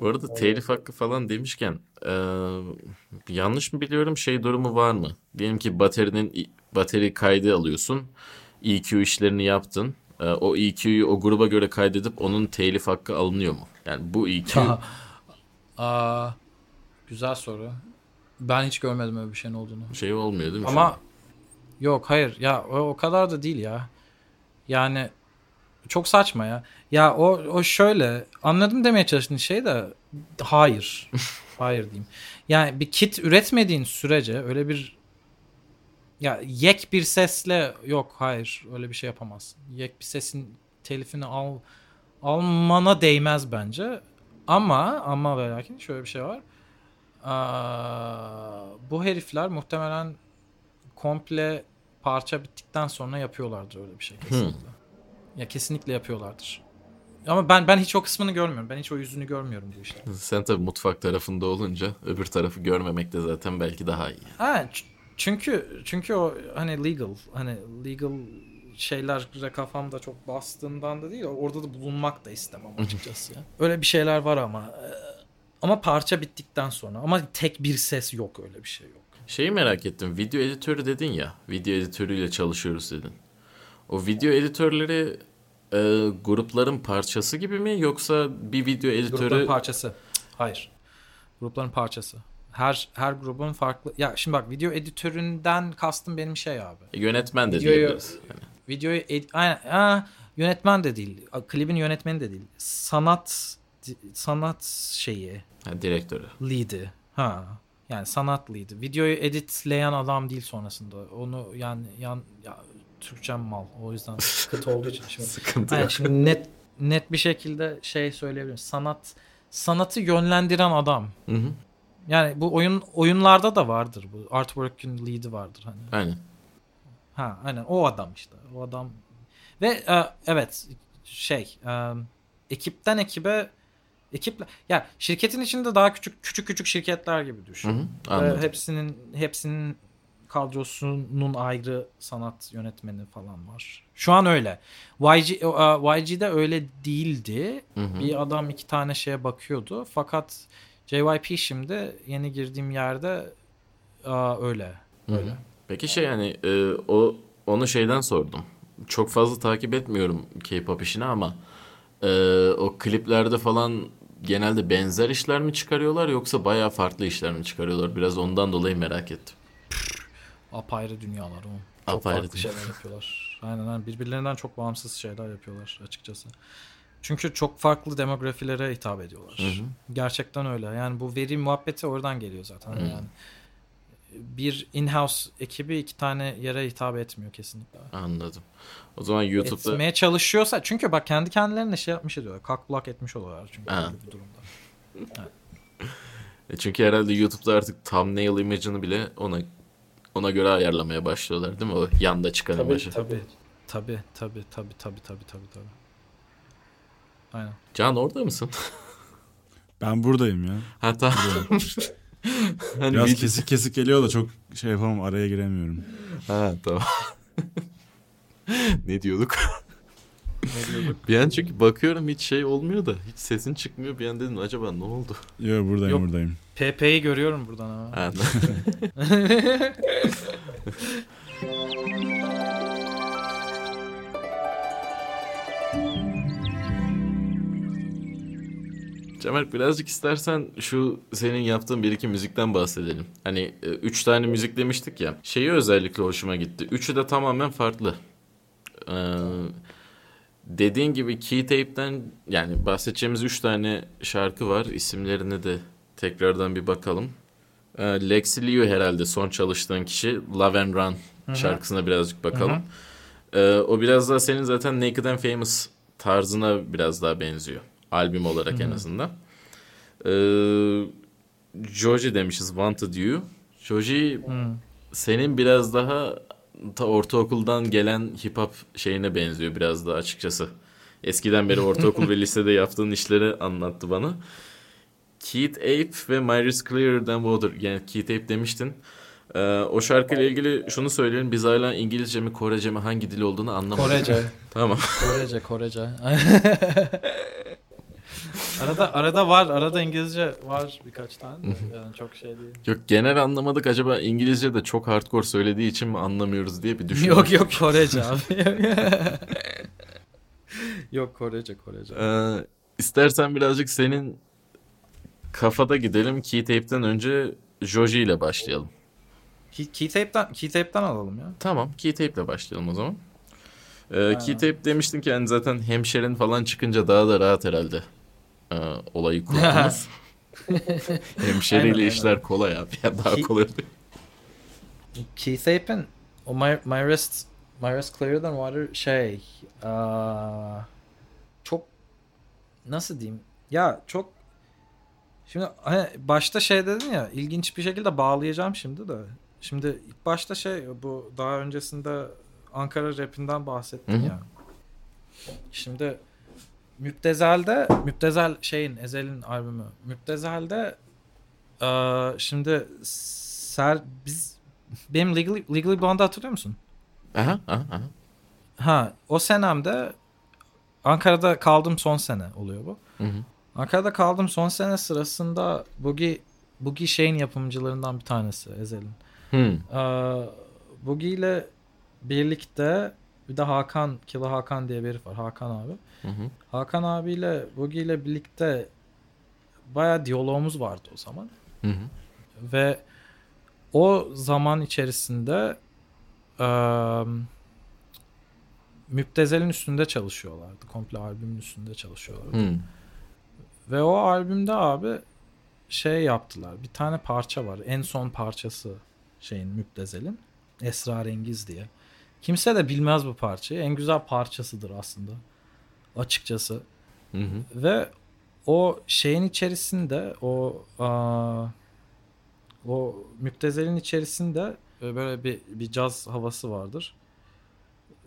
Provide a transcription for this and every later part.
Bu arada telif hakkı falan demişken e, yanlış mı biliyorum şey durumu var mı? Diyelim ki baterinin bateri kaydı alıyorsun. EQ işlerini yaptın. E, o EQ'yu o gruba göre kaydedip onun telif hakkı alınıyor mu? Yani bu EQ Aa, güzel soru. Ben hiç görmedim öyle bir şeyin olduğunu. şey olmuyor değil mi? Ama yok hayır ya o, o kadar da değil ya. Yani çok saçma ya. Ya o o şöyle anladım demeye çalıştığın şey de hayır. hayır diyeyim. Yani bir kit üretmediğin sürece öyle bir ya yek bir sesle yok hayır öyle bir şey yapamazsın. Yek bir sesin telifini al almana değmez bence. Ama ama ve lakin şöyle bir şey var. Aa, bu herifler muhtemelen komple parça bittikten sonra yapıyorlardır öyle bir şey kesinlikle. Ya kesinlikle yapıyorlardır. Ama ben ben hiç o kısmını görmüyorum. Ben hiç o yüzünü görmüyorum bu işte. Sen tabii mutfak tarafında olunca öbür tarafı görmemek de zaten belki daha iyi. Ha çünkü çünkü o hani legal hani legal şeyler kafamda çok bastığından da değil orada da bulunmak da istemem açıkçası ya. Öyle bir şeyler var ama Ee, ama parça bittikten sonra ama tek bir ses yok öyle bir şey yok. Şeyi merak ettim. Video editörü dedin ya. Video editörüyle çalışıyoruz dedin. O video editörleri e, grupların parçası gibi mi yoksa bir video editörü Grupların parçası. Hayır. Grupların parçası. Her her grubun farklı. Ya şimdi bak video editöründen kastım benim şey abi. yönetmen de Videoyu- diyebiliriz. Yani. Videoyu ed- aynen, ha, yönetmen de değil. Klibin yönetmeni de değil. Sanat sanat şeyi Ha, direktörü. lead'i. Ha. Yani sanat lead'i. Videoyu editleyen adam değil sonrasında. Onu yani yan ya Türkçem mal. O yüzden sıkıntı olduğu için şimdi. Sıkıntı yok. şimdi net net bir şekilde şey söyleyebilirim. Sanat sanatı yönlendiren adam. Hı hı. Yani bu oyun oyunlarda da vardır bu. Artwork'ün lead'i vardır hani. Aynen. Ha aynen o adam işte. O adam ve e, evet şey e, ekipten ekibe ekiple ya şirketin içinde daha küçük küçük küçük şirketler gibi Hı düşün. hı. Ve Anladım. hepsinin hepsinin kadrosunun ayrı sanat yönetmeni falan var. Şu an öyle. YG, e, YG'de öyle değildi. Hı hı. Bir adam iki tane şeye bakıyordu. Fakat JYP şimdi yeni girdiğim yerde e, öyle. Hı hı. Öyle. Peki şey yani e, o onu şeyden sordum. Çok fazla takip etmiyorum K-pop işini ama e, o kliplerde falan genelde benzer işler mi çıkarıyorlar yoksa bayağı farklı işler mi çıkarıyorlar? Biraz ondan dolayı merak ettim. Apayrı dünyalar o. Çok Apayrı farklı şeyler yapıyorlar. Aynen aynen. Birbirlerinden çok bağımsız şeyler yapıyorlar açıkçası. Çünkü çok farklı demografilere hitap ediyorlar. Hı hı. Gerçekten öyle. Yani bu veri muhabbeti oradan geliyor zaten. Yani bir in-house ekibi iki tane yere hitap etmiyor kesinlikle. Anladım. O zaman YouTube'da Etmeye çalışıyorsa çünkü bak kendi kendilerine şey yapmış ediyorlar. Cock block etmiş oluyorlar çünkü Ha. bir durumda. E çünkü herhalde YouTube'da artık thumbnail image'ını bile ona ona göre ayarlamaya başlıyorlar değil mi? O yanda çıkan imajı. tabii. Tabii tabii tabii tabii tabii tabii tabii. Aynen. Can orada mısın? Ben buradayım ya. ha tamam. hani Biraz video- kesik kesik geliyor da çok şey yapamam araya giremiyorum. Ha tamam. ne diyorduk? bir an çünkü bakıyorum hiç şey olmuyor da hiç sesin çıkmıyor. Bir an dedim acaba ne oldu? Yo buradayım Yok. buradayım. PP'yi görüyorum buradan ama. Ha, Cemal birazcık istersen şu senin yaptığın bir iki müzikten bahsedelim. Hani e, üç tane müzik demiştik ya. Şeyi özellikle hoşuma gitti. Üçü de tamamen farklı. Ee, dediğin gibi Key Tape'den yani bahsedeceğimiz üç tane şarkı var. İsimlerine de tekrardan bir bakalım. Ee, Lexi Liu herhalde son çalıştığın kişi. Love and Run şarkısına birazcık bakalım. Ee, o biraz daha senin zaten Naked and Famous tarzına biraz daha benziyor. Albüm olarak en azından. Ee, Joji demişiz Wanted You. Joji senin biraz daha ta ortaokuldan gelen hip hop şeyine benziyor biraz daha açıkçası. Eskiden beri ortaokul ve lisede yaptığın işleri anlattı bana. Keith Ape ve Myris Clearer Than Water. Yani Keith Ape demiştin. Ee, o şarkıyla ilgili şunu söyleyelim. Biz hala İngilizce mi Korece mi hangi dil olduğunu anlamadık. Korece. Tamam. Korece, Korece. Arada arada var. Arada İngilizce var birkaç tane. Yani çok şey değil. Yok genel anlamadık acaba İngilizce de çok hardcore söylediği için mi anlamıyoruz diye bir düşün. yok yok Korece abi. yok Korece Korece. Ee, istersen birazcık senin kafada gidelim. Keytape'den önce Joji ile başlayalım. Key, Keytape'den, Keytape'den alalım ya. Tamam Keytape ile başlayalım o zaman. Ee, Keytape demiştin ki yani zaten hemşerin falan çıkınca daha da rahat herhalde. Ee, olayı kurmamız. Hemşeriyle Aynen, işler kolay abi. Ya daha Ki- kolay oluyor. Keytape'in o My, My Rest My Rest Clearer Than Water şey aa, çok nasıl diyeyim ya çok şimdi hani başta şey dedin ya ilginç bir şekilde bağlayacağım şimdi de şimdi ilk başta şey bu daha öncesinde Ankara rapinden bahsettim Hı hı. ya şimdi Müptezel'de Müptezel şeyin Ezel'in albümü Müptezel'de aa, şimdi ser biz benim Legally, Legally Blonde'ı hatırlıyor musun? Aha, aha, aha. Ha, o senemde Ankara'da kaldım son sene oluyor bu. Hı hı. Ankara'da kaldım son sene sırasında Boogie Boogie şeyin yapımcılarından bir tanesi Ezel'in. Hmm. Ee, Boogie ile birlikte bir de Hakan, Killa Hakan diye bir herif var. Hakan abi. Hı hı. Hakan abiyle Boogie ile birlikte baya diyalogumuz vardı o zaman. Hı hı. Ve o zaman içerisinde eee Müptezel'in üstünde çalışıyorlardı. Komple albümün üstünde çalışıyorlardı. Hmm. Ve o albümde abi şey yaptılar. Bir tane parça var. En son parçası şeyin Müptezel'in. Esrarengiz diye. Kimse de bilmez bu parçayı. En güzel parçasıdır aslında. Açıkçası. Hı hı. Ve o şeyin içerisinde o aa, o müptezelin içerisinde e, böyle bir bir caz havası vardır.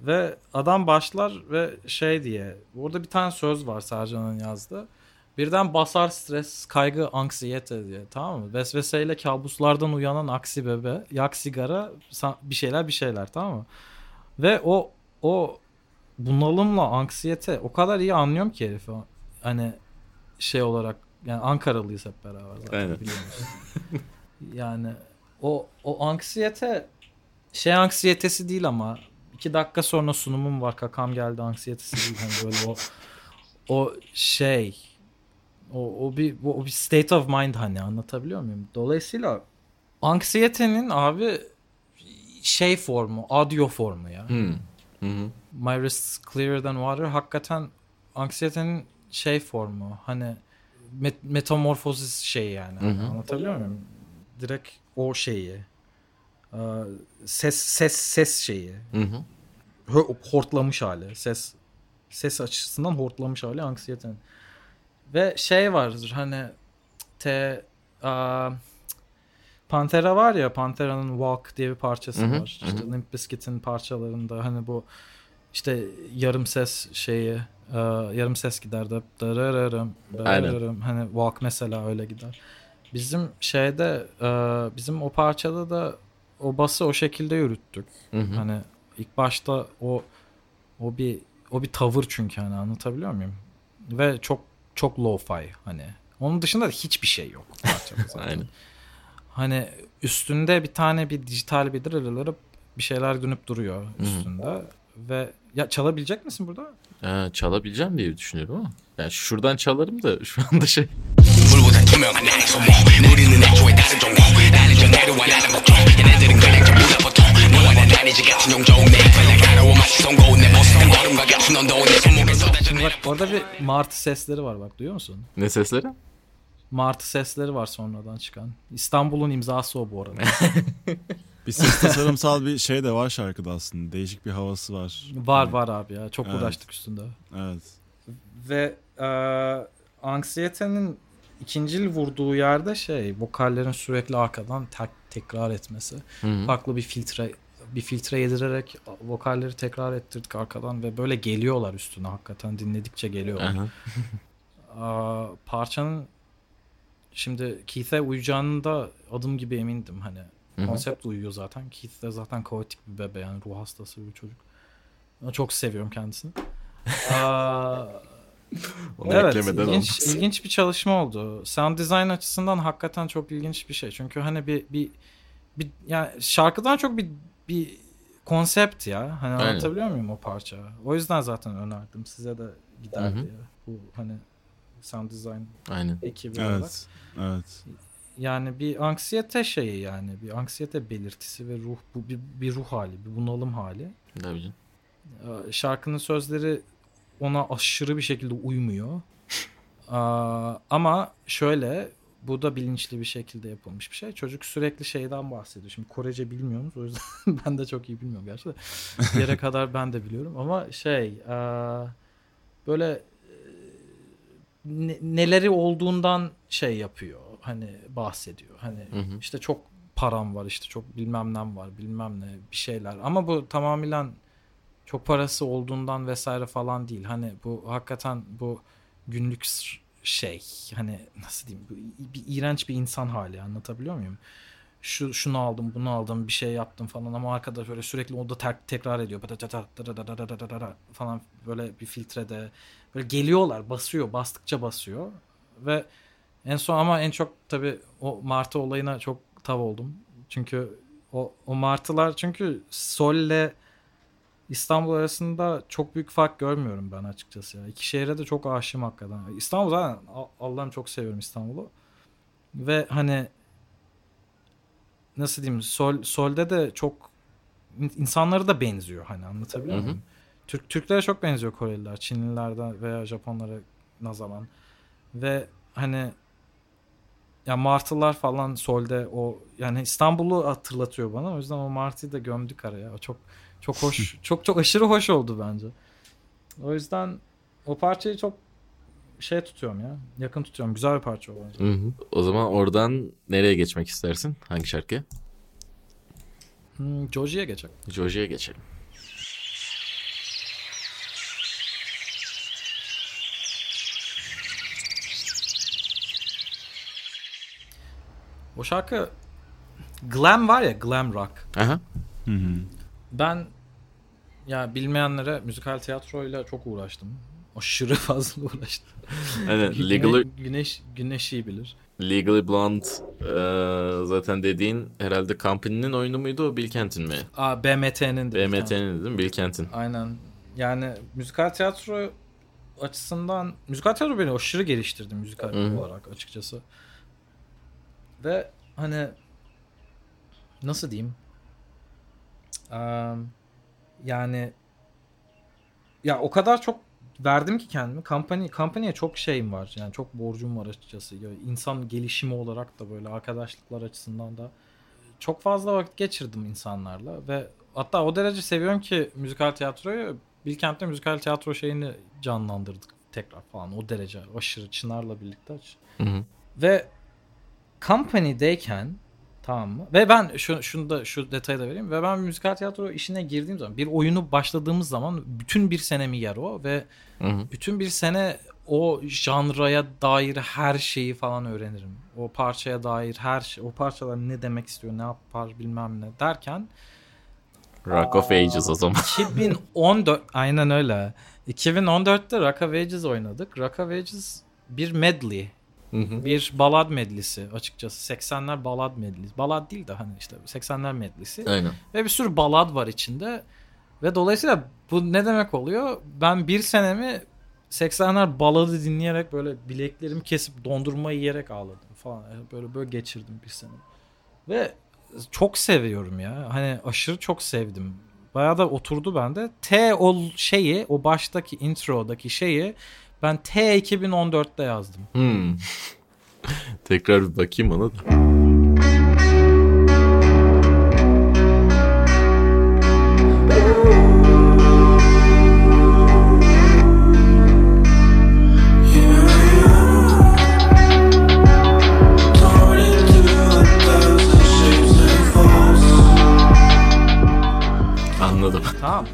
Ve adam başlar ve şey diye orada bir tane söz var Sercan'ın yazdığı. Birden basar stres, kaygı, anksiyete diye tamam mı? Vesveseyle kabuslardan uyanan aksi bebe, yak sigara, bir şeyler bir şeyler tamam mı? Ve o o bunalımla anksiyete o kadar iyi anlıyorum ki herifi. Hani şey olarak yani Ankaralıyız hep beraber zaten Aynen. biliyorsunuz. yani o o anksiyete şey anksiyetesi değil ama iki dakika sonra sunumum var kakam geldi anksiyetesi değil hani böyle o o şey o, o bir o bir state of mind hani anlatabiliyor muyum? Dolayısıyla anksiyetenin abi şey formu, audio formu ya. Hmm. Hı. My wrist's clearer than water hakikaten anksiyetenin şey formu hani met- metamorfozis şeyi yani Hı hı. anlatabiliyor muyum? Direkt o şeyi Ee, ses ses ses şeyi Hı hortlamış hali ses ses açısından hortlamış hali anksiyetenin ve şey vardır hani te aa, Pantera var ya Pantera'nın Walk diye bir parçası Hı hı, var. İşte hı Limp Bizkit'in parçalarında hani bu işte yarım ses şeyi e, yarım ses gider de darararım, darararım. hani Walk mesela öyle gider. Bizim şeyde e, bizim o parçada da o bası o şekilde yürüttük. Hı hı. Hani ilk başta o o bir o bir tavır çünkü hani anlatabiliyor muyum? Ve çok çok lo-fi hani. Onun dışında da hiçbir şey yok. Aynen. Hani üstünde bir tane bir dijital bir dırırırıp bir şeyler dönüp duruyor üstünde. Ve ya çalabilecek misin burada? Ee, çalabileceğim diye düşünüyorum ama. Yani şuradan çalarım da şu anda şey. 아니지 같은 종족 내 이빨 가려워 맛이 송고 내 모습은 걸음과 같은 온도 내 손목에 쏟아져 Şimdi bak orada bir martı sesleri var bak duyuyor musun? Ne sesleri? Martı sesleri var sonradan çıkan. İstanbul'un imzası o bu arada. Bir ses tasarımsal bir şey de var şarkıda aslında. Değişik bir havası var. var var abi ya çok Evet. uğraştık üstünde. Evet. Ve e, anksiyetenin ikincil vurduğu yerde şey vokallerin sürekli arkadan tek, tekrar etmesi. Hı hı. Farklı bir filtre bir filtre yedirerek vokalleri tekrar ettirdik arkadan ve böyle geliyorlar üstüne hakikaten dinledikçe geliyorlar. Aa, parçanın şimdi Keith'e uyacağını da adım gibi emindim hani. hı. Konsept uyuyor zaten. Keith de zaten kaotik bir bebe yani ruh hastası bir çocuk. Çok seviyorum kendisini. Aa, Onu Evet, eklemeden ilginç, olmaz. ilginç bir çalışma oldu. Sound design açısından hakikaten çok ilginç bir şey. Çünkü hani bir bir bir yani şarkıdan çok bir bir konsept ya. Hani Aynen. anlatabiliyor muyum o parça? O yüzden zaten önerdim. Size de hı. ya. Bu hani sound design Aynen. ekibi olarak. Evet. Evet. Yani bir anksiyete şeyi yani. Bir anksiyete belirtisi ve ruh bu bir, bir ruh hali, bir bunalım hali. Tabii canım. Ee, Şarkının sözleri ona aşırı bir şekilde uymuyor. Aa, ama şöyle bu da bilinçli bir şekilde yapılmış bir şey. Çocuk sürekli şeyden bahsediyor. Şimdi Korece bilmiyoruz o yüzden ben de çok iyi bilmiyorum gerçi de. Bir yere kadar ben de biliyorum ama şey aa, böyle e, ne- neleri olduğundan şey yapıyor. Hani bahsediyor. Hani Hı hı. işte çok param var işte çok bilmem nem var bilmem ne bir şeyler. Ama bu tamamen çok parası olduğundan vesaire falan değil. Hani bu hakikaten bu günlük şey hani nasıl diyeyim i- bir iğrenç bir insan hali anlatabiliyor muyum? Şu şunu aldım, bunu aldım, bir şey yaptım falan ama arkadaş böyle sürekli o da tek- tekrar ediyor. falan böyle bir filtrede böyle geliyorlar, basıyor, bastıkça basıyor ve en son ama en çok tabii o martı olayına çok tav oldum. Çünkü o, o martılar çünkü Sol'le İstanbul arasında çok büyük fark görmüyorum ben açıkçası ya. İki şehre de çok aşığım hakikaten. İstanbul zaten Allah'ım çok seviyorum İstanbul'u. Ve hani nasıl diyeyim Sol Sol'de de çok in- insanları da benziyor hani anlatabiliyor muyum? Türk Türklere çok benziyor Koreliler, Çinlilerden veya Japonlara nazaran. Ve hani ya martılar falan Sol'de o yani İstanbul'u hatırlatıyor bana. O yüzden o martıyı da gömdük araya. O çok çok hoş, çok çok aşırı hoş oldu bence. O yüzden o parçayı çok şey tutuyorum ya. Yakın tutuyorum. Güzel bir parça o bence. Hı hı. O zaman oradan nereye geçmek istersin? Hangi şarkıya? Hmm, Joji'ye geçelim. Joji'ye geçelim. O şarkı glam var ya glam rock. Aha. Hı hı. Ben ya bilmeyenlere müzikal tiyatroyla çok uğraştım. Aşırı fazla uğraştım. Güne- Legally, güneş güneş iyi bilir. Legally Blonde e, zaten dediğin herhalde Company'nin oyunu muydu o Bilkent'in mi? Aa BMT'nin de. BMT'nin değil mi? Bilkent'in. Aynen. Yani müzikal tiyatro açısından müzikal tiyatro beni aşırı geliştirdi müzikal Hı hı. olarak açıkçası. Ve hani nasıl diyeyim? Yani ya o kadar çok verdim ki kendimi. Company, company'ye çok şeyim var. Yani çok borcum var açıkçası. Ya insan gelişimi olarak da böyle arkadaşlıklar açısından da çok fazla vakit geçirdim insanlarla ve hatta o derece seviyorum ki müzikal tiyatroyu Bilkent'te müzikal tiyatro şeyini canlandırdık tekrar falan o derece aşırı Çınar'la birlikte. Hı hı. Ve Company'deyken tamam mı? Ve ben şu şunu da şu detayı da vereyim. Ve ben müzikal tiyatro işine girdiğim zaman bir oyunu başladığımız zaman bütün bir senemi yer o ve Hı hı. bütün bir sene o janraya dair her şeyi falan öğrenirim. O parçaya dair her şey, o parçalar ne demek istiyor, ne yapar bilmem ne derken Rock of Ages o zaman. 2014 aynen öyle. 2014'te Rock of Ages oynadık. Rock of Ages bir medley. Hı hı. Bir balad medlisi açıkçası. 80'ler balad medlisi. Balad değil de hani işte 80'ler medlisi. Aynen. Ve bir sürü balad var içinde. Ve dolayısıyla bu ne demek oluyor? Ben bir senemi 80'ler baladı dinleyerek böyle bileklerimi kesip dondurma yiyerek ağladım falan. Böyle böyle geçirdim bir sene. Ve çok seviyorum ya. Hani aşırı çok sevdim. Bayağı da oturdu bende. T o şeyi, o baştaki introdaki şeyi ben T 2014'te yazdım. Hmm. Tekrar bir bakayım ona da. Anladım. Tamam.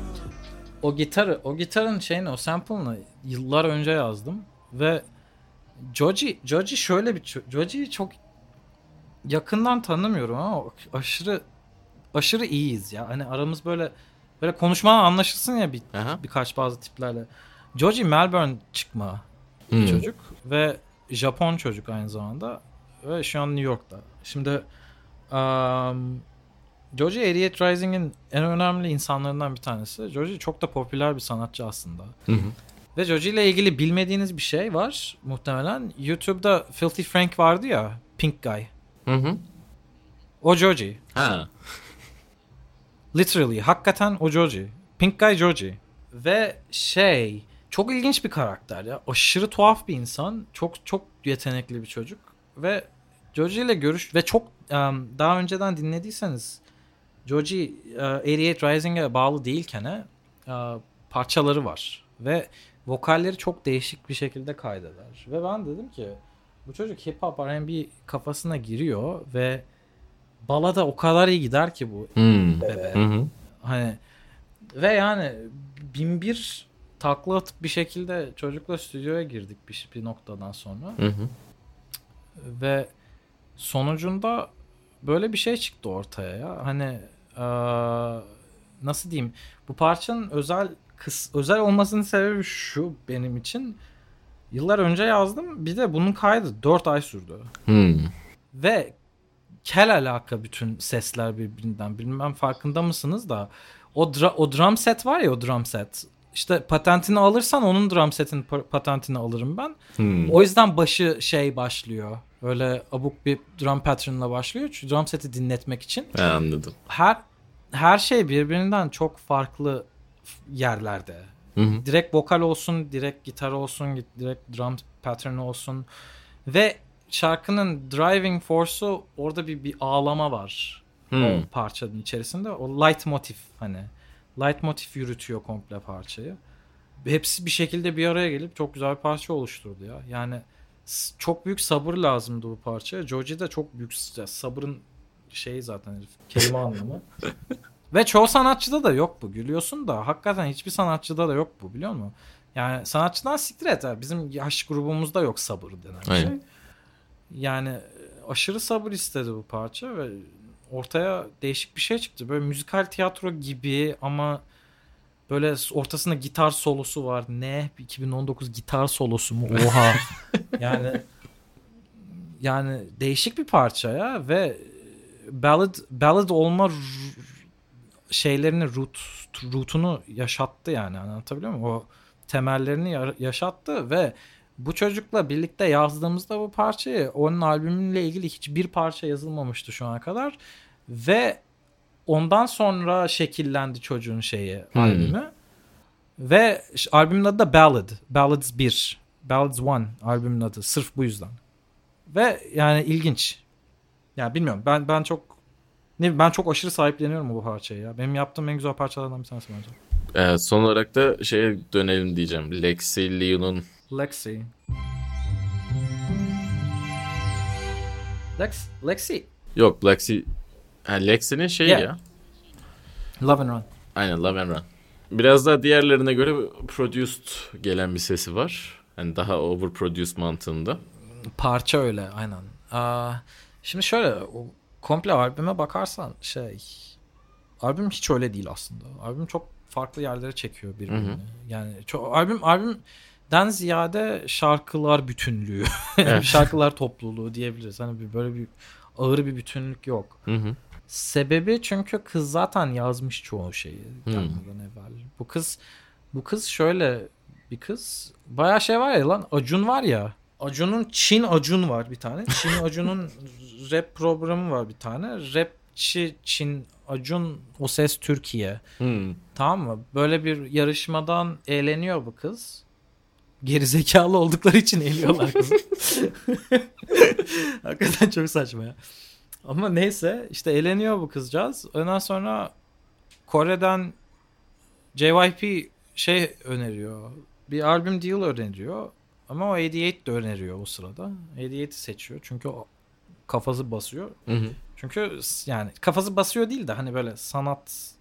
O gitarı, o gitarın şeyini, o sample'ını yıllar önce yazdım ve Joji, Joji şöyle bir Joji'yi çok yakından tanımıyorum ama aşırı aşırı iyiyiz ya. Hani aramız böyle böyle konuşmadan anlaşılsın ya bir, Aha. birkaç bazı tiplerle. Joji Melbourne çıkma. Hmm. çocuk ve Japon çocuk aynı zamanda ve şu an New York'ta. Şimdi um, Joji 88 Rising'in en önemli insanlarından bir tanesi. Joji çok da popüler bir sanatçı aslında. Hı hı. Ve Joji ile ilgili bilmediğiniz bir şey var muhtemelen. YouTube'da Filthy Frank vardı ya, Pink Guy. Hı hı. O Joji. Ha. Literally. Hakikaten o Joji. Pink Guy Joji. Ve şey çok ilginç bir karakter ya. Aşırı tuhaf bir insan. Çok çok yetenekli bir çocuk. Ve Joji ile görüş ve çok um, daha önceden dinlediyseniz Joji uh, 88 Rising'e bağlı değilken uh, parçaları var. Ve vokalleri çok değişik bir şekilde kaydeder. Ve ben dedim ki bu çocuk hip hop R&B kafasına giriyor ve balada o kadar iyi gider ki bu Hmm. bebe. Hı hı. Hani ve yani bin bir takla atıp bir şekilde çocukla stüdyoya girdik bir, bir noktadan sonra Hı hı. ve sonucunda böyle bir şey çıktı ortaya ya. Hani eee, nasıl diyeyim? Bu parçanın özel kıs özel olmasının sebebi şu benim için. Yıllar önce yazdım. Bir de bunun kaydı 4 ay sürdü. Hmm. Ve kel alaka bütün sesler birbirinden. Bilmem farkında mısınız da o, dra- o drum set var ya o drum set. İşte patentini alırsan onun drum setin pa- patentini alırım ben. Hmm. O yüzden başı şey başlıyor. Öyle abuk bir drum pattern'la başlıyor. Çünkü drum seti dinletmek için. Ha, anladım. Her her şey birbirinden çok farklı yerlerde. Hı hı. Direkt vokal olsun, direkt gitar olsun, direkt drum pattern olsun. Ve şarkının driving force'u orada bir, bir ağlama var. Hmm. O parçanın içerisinde. O light motif hani. Light motif yürütüyor komple parçayı. Hepsi bir şekilde bir araya gelip çok güzel bir parça oluşturdu ya. Yani çok büyük sabır lazımdı bu parçaya. Joji de çok büyük sabırın şeyi zaten herif. Kelime anlamı. Ve çoğu sanatçıda da yok bu. Gülüyorsun da hakikaten hiçbir sanatçıda da yok bu biliyor musun? Yani sanatçıdan siktir et. Bizim yaş grubumuzda yok sabır denen bir Aynen. şey. Yani e, aşırı sabır istedi bu parça ve ortaya değişik bir şey çıktı. Böyle müzikal tiyatro gibi ama böyle ortasında gitar solosu var. Ne? 2019 gitar solosu mu? Oha. yani yani değişik bir parça ya ve ballad ballad olma şeylerini root rootunu yaşattı yani anlatabiliyor muyum? O temellerini ya- yaşattı ve bu çocukla birlikte yazdığımızda bu parçayı onun albümüyle ilgili hiçbir parça yazılmamıştı şu ana kadar ve ondan sonra şekillendi çocuğun şeyi Hmm. albümü ve albümün adı da Ballad Ballads 1 Ballads 1 albümün adı sırf bu yüzden ve yani ilginç yani bilmiyorum ben ben çok ne ben çok aşırı sahipleniyorum bu parçayı ya benim yaptığım en güzel parçalardan bir tanesi bence Ee, son olarak da şeye dönelim diyeceğim. Lexi Leon'un Lexi Lex Lexi yok Lexi ha, Lexi'nin şeyi Yeah. ya. Love and Run Aynen Love and Run. Biraz daha diğerlerine göre produced gelen bir sesi var. Hani daha overproduced mantığında. Parça öyle aynen. Aa, şimdi şöyle o komple albüme bakarsan şey albüm hiç öyle değil aslında. Albüm çok farklı yerlere çekiyor birbirini. Hı hı. Yani çok albüm albümden ziyade şarkılar bütünlüğü, Evet. şarkılar topluluğu diyebiliriz. Hani bir böyle bir ağır bir bütünlük yok. Hı hı. Sebebi çünkü kız zaten yazmış çoğu şeyi gelmeden evvel. Bu kız bu kız şöyle bir kız. Bayağı şey var ya lan Acun var ya. Acun'un Çin Acun var bir tane. Çin Acun'un rap programı var bir tane. Rapçi Çin Acun O Ses Türkiye. Hmm. Tamam mı? Böyle bir yarışmadan eğleniyor bu kız. Gerizekalı oldukları için eğliyorlar kızı. Hakikaten çok saçma ya. Ama neyse işte eğleniyor bu kızcağız. Ondan sonra Kore'den JYP şey öneriyor. Bir albüm deal öneriyor. Ama o 88 de öneriyor o sırada. 88'i seçiyor. Çünkü o kafası basıyor. Hı hı. Çünkü yani kafası basıyor değil de hani böyle sanat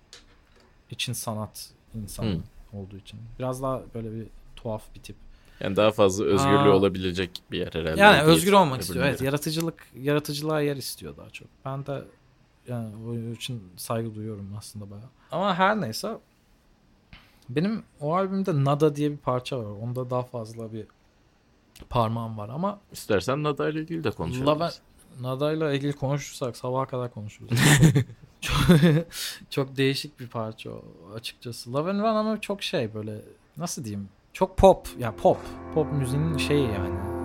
için sanat insan Hı. olduğu için. Biraz daha böyle bir tuhaf bir tip. Yani daha fazla özgürlüğü Aa. olabilecek bir yer herhalde. Yani özgür olmak istiyor. Evet, yaratıcılık yaratıcılığa yer istiyor daha çok. Ben de yani o için saygı duyuyorum aslında bayağı. Ama her neyse benim o albümde Nada diye bir parça var. Onda daha fazla bir parmağım var ama İstersen Nada ile ilgili de konuşalım. Laven Nada'yla ilgili konuşursak sabaha kadar konuşuruz. çok, çok değişik bir parça o açıkçası. Love and Run ama çok şey böyle nasıl diyeyim? Çok pop ya pop. Pop müziğin şeyi yani.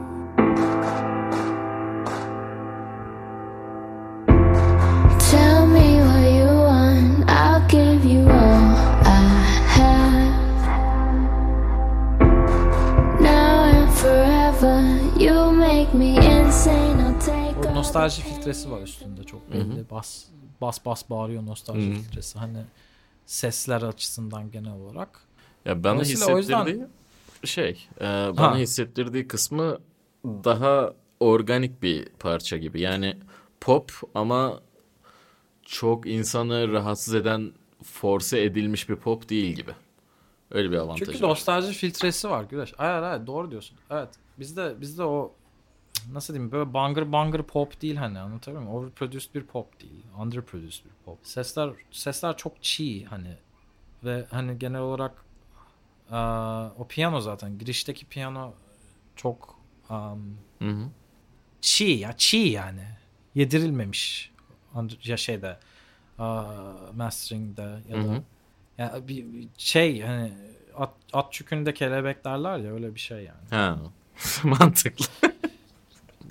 Nostalji filtresi var üstünde çok belli. Bas bas bas bağırıyor nostalji Hı hı. filtresi. Hani sesler açısından genel olarak. Ya bana o yüzden- hissettirdiği şey, e, bana Ha. hissettirdiği kısmı daha organik bir parça gibi. Yani pop ama çok insanı rahatsız eden, force edilmiş bir pop değil gibi. Öyle bir avantajı Çünkü var. nostalji filtresi var Güneş. Hayır hayır doğru diyorsun. Evet. Bizde bizde o nasıl diyeyim böyle bangır bangır pop değil hani anlatabiliyor muyum? Overproduced bir pop değil. Underproduced bir pop. Sesler sesler çok çiğ hani ve hani genel olarak aa, o piyano zaten girişteki piyano çok um, Hı hı. çiğ ya çiğ yani. Yedirilmemiş. Ya şeyde aa, mastering'de ya Hı da hı. ya bir bir şey hani at, at çükünde kelebek derler ya öyle bir şey yani. Ha. Mantıklı.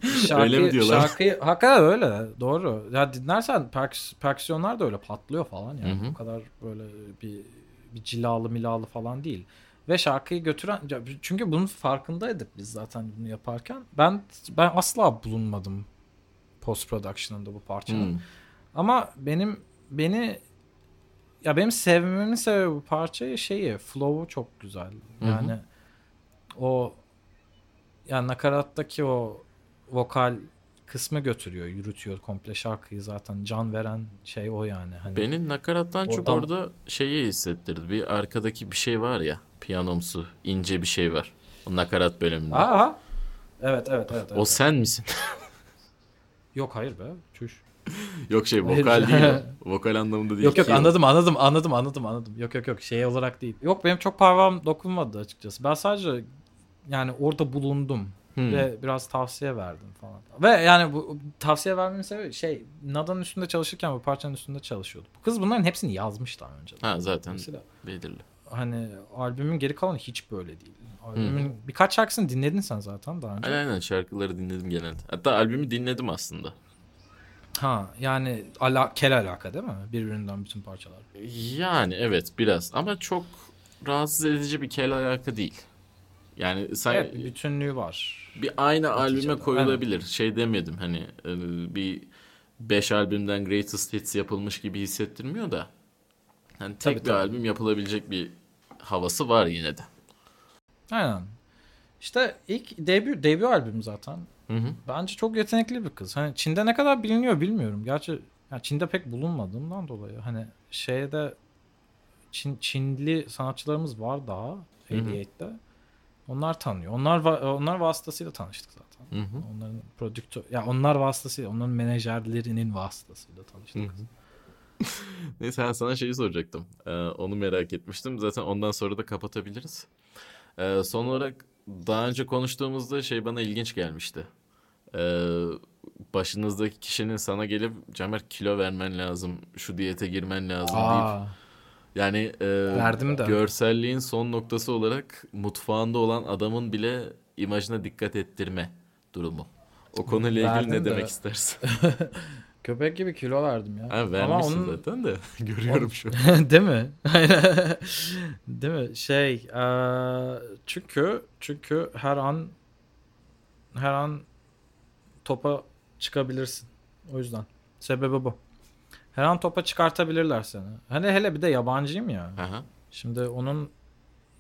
Şarkı, Öyle mi diyorlar? Şarkıyı hakikaten öyle doğru. Ya dinlersen perks, perksiyonlar da öyle patlıyor falan yani. Hı hı. O kadar böyle bir bir cilalı milalı falan değil. Ve şarkıyı götüren çünkü bunun farkındaydık biz zaten bunu yaparken. Ben ben asla bulunmadım post production'ında bu parçanın. Hı. Ama benim beni ya benim sevmemin sebebi bu parçayı şeyi flow'u çok güzel. Hı hı. Yani o yani nakarattaki o vokal kısmı götürüyor, yürütüyor komple şarkıyı zaten can veren şey o yani. Hani Beni nakarattan çok Oradan- orada şeyi hissettirdi. Bir arkadaki bir şey var ya, piyanomsu, ince bir şey var. O nakarat bölümünde. Aha. Evet evet evet. evet. O sen misin? Yok hayır be. Çüş. yok şey vokal değil. Vokal anlamında değil. Yok yok anladım anladım anladım anladım anladım. Yok yok yok şey olarak değil. Yok benim çok parmağım dokunmadı açıkçası. Ben sadece yani orada bulundum Hmm. ve biraz tavsiye verdim falan. Ve yani bu tavsiye vermemin sebebi şey Nada'nın üstünde çalışırken bu parçanın üstünde çalışıyordu. Bu kız bunların hepsini yazmış daha önce. Ha zaten Mesela belirli. hani albümün geri kalanı hiç böyle değil. Albümün birkaç şarkısını dinledin sen zaten daha önce. Aynen aynen şarkıları dinledim genelde. Hatta albümü dinledim aslında. Ha yani ala, kel alaka değil mi? Birbirinden bütün parçalar. Yani evet biraz ama çok rahatsız edici bir kel alaka değil. Yani sen Evet bütünlüğü var. Bir aynı albüme Neticede, koyulabilir. Şey demedim hani e, bir 5 albümden greatest hits yapılmış gibi hissettirmiyor da. Hani tek Tabii, bir tabii. albüm yapılabilecek bir havası var yine de. Aynen. İşte ilk debut debut albüm zaten. Hı hı. Bence çok yetenekli bir kız. Hani Çin'de ne kadar biliniyor bilmiyorum. Gerçi ya Çin'de pek bulunmadığımdan dolayı hani şeyde Çin, Çinli sanatçılarımız var daha 58'te. Onlar tanıyor. Onlar onlar vasıtasıyla tanıştık zaten. Hı hı. Onların prodüktör ya onlar vasıtasıyla, onların menajerlerinin vasıtasıyla tanıştık. Hı hı. Neyse sana şeyi soracaktım. Ee, onu merak etmiştim. Zaten ondan sonra da kapatabiliriz. Ee, son olarak daha önce konuştuğumuzda şey bana ilginç gelmişti. Ee, başınızdaki kişinin sana gelip Camer kilo vermen lazım, şu diyete girmen lazım deyip Aa, yani e, Verdim de. görselliğin son noktası olarak mutfağında olan adamın bile imajına dikkat ettirme durumu. O konuyla ilgili Verdim ne de. demek istersin? köpek gibi kilo verdim ya. Ha, Ama vermişsin onun zaten de görüyorum şu an. Değil mi? Değil mi? Şey, eee, çünkü çünkü her an her an topa çıkabilirsin. O yüzden. Sebebi bu. Her an topa çıkartabilirler seni. Hani hele bir de yabancıyım ya. Aha. Şimdi onun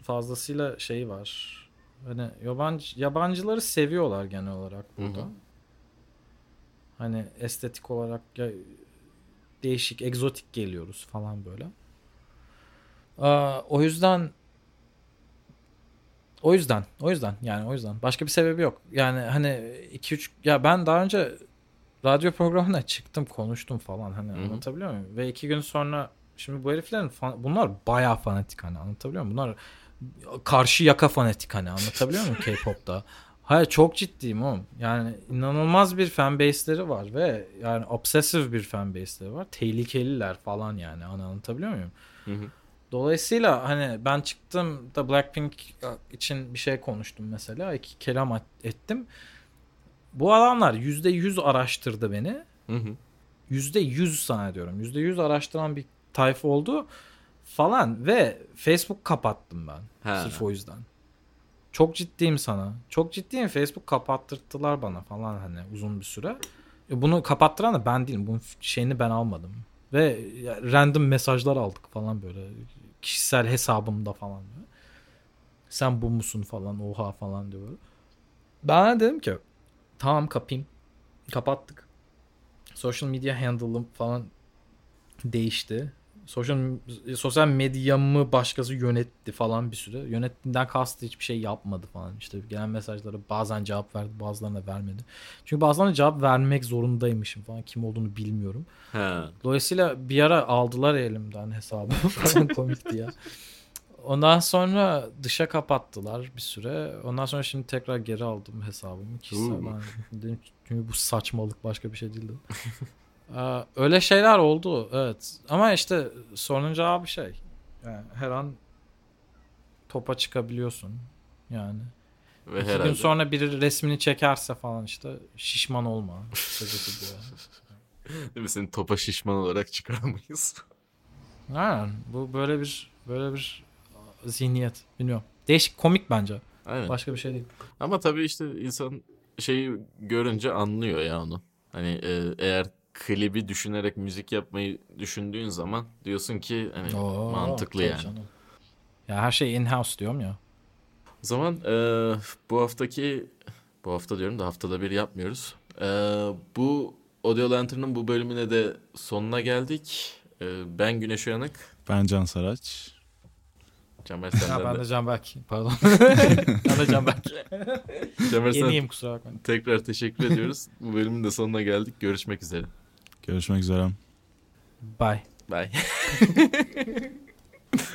fazlasıyla şeyi var. Hani yabancı yabancıları seviyorlar genel olarak burada. Hı hı. Hani estetik olarak ya, değişik, egzotik geliyoruz falan böyle. Aa, o yüzden o yüzden, o yüzden yani o yüzden. Başka bir sebebi yok. Yani hani 2 3 ya ben daha önce radyo programına çıktım, konuştum falan hani hı. anlatabiliyor muyum? Ve iki gün sonra şimdi bu heriflerin fan- bunlar bayağı fanatik hani anlatabiliyor muyum? Bunlar karşı yaka fanatik hani anlatabiliyor muyum K-pop'ta? Hayır çok ciddiyim oğlum. Yani inanılmaz bir fanbase'leri var ve yani obsessive bir fanbase'leri var. Tehlikeliler falan yani. Hani anlatabiliyor muyum? Hı hı. Dolayısıyla hani ben çıktım da Blackpink için bir şey konuştum mesela. iki kelam ettim. Bu adamlar %100 araştırdı beni. Hı hı. %100 sana diyorum. %100 araştıran bir tayfa oldu falan ve Facebook kapattım ben. Ha. Sırf o yüzden. Çok ciddiyim sana. Çok ciddiyim. Facebook kapattırttılar bana falan hani uzun bir süre. E Bunu kapattıran da ben değilim. Bunun şeyini ben almadım. Ve random mesajlar aldık falan böyle. Kişisel hesabımda falan. Böyle. Sen bu musun falan oha falan diyor. Ben de dedim ki tamam kapayım. Kapattık. Social media handle'ım falan değişti. Sosyal, sosyal medyamı başkası yönetti falan bir süre. Yönettiğinden kastı hiçbir şey yapmadı falan. İşte gelen mesajlara bazen cevap verdi bazılarına vermedi. Çünkü bazılarına cevap vermek zorundaymışım falan. Kim olduğunu bilmiyorum. Ha. Dolayısıyla bir ara aldılar elimden hesabı falan komikti ya. Ondan sonra dışa kapattılar bir süre. Ondan sonra şimdi tekrar geri aldım hesabımı. Kişisel Oo. ben dedim çünkü bu saçmalık başka bir şey değildi. Ee, öyle şeyler oldu evet. Ama işte sorunun cevabı şey. Yani her an topa çıkabiliyorsun. Yani. Ve İki herhalde. gün sonra biri resmini çekerse falan işte şişman olma. Değil mi? Seni topa şişman olarak çıkaramayız. Aynen. Bu böyle bir böyle bir zihniyet. Bilmiyorum. Değişik komik bence. Aynen. Başka bir şey değil. Ama tabii işte insan şeyi görünce anlıyor ya onu. Hani e, eğer klibi düşünerek müzik yapmayı düşündüğün zaman diyorsun ki hani Oo, mantıklı yani. canım. Ya her şey in-house diyorum ya. O zaman e, bu haftaki bu hafta diyorum da haftada bir yapmıyoruz. E, bu Audio Lantern'ın bu bölümüne de sonuna geldik. E, ben Güneş Uyanık. Ben Can Saraç. Ya senden ben de. de Canberk. Pardon. ben de Canberk. Sen Yeniyim kusura bakmayın. tekrar teşekkür ediyoruz. Bu bölümün de sonuna geldik. Görüşmek üzere. Görüşmek üzere. Bye. Bye.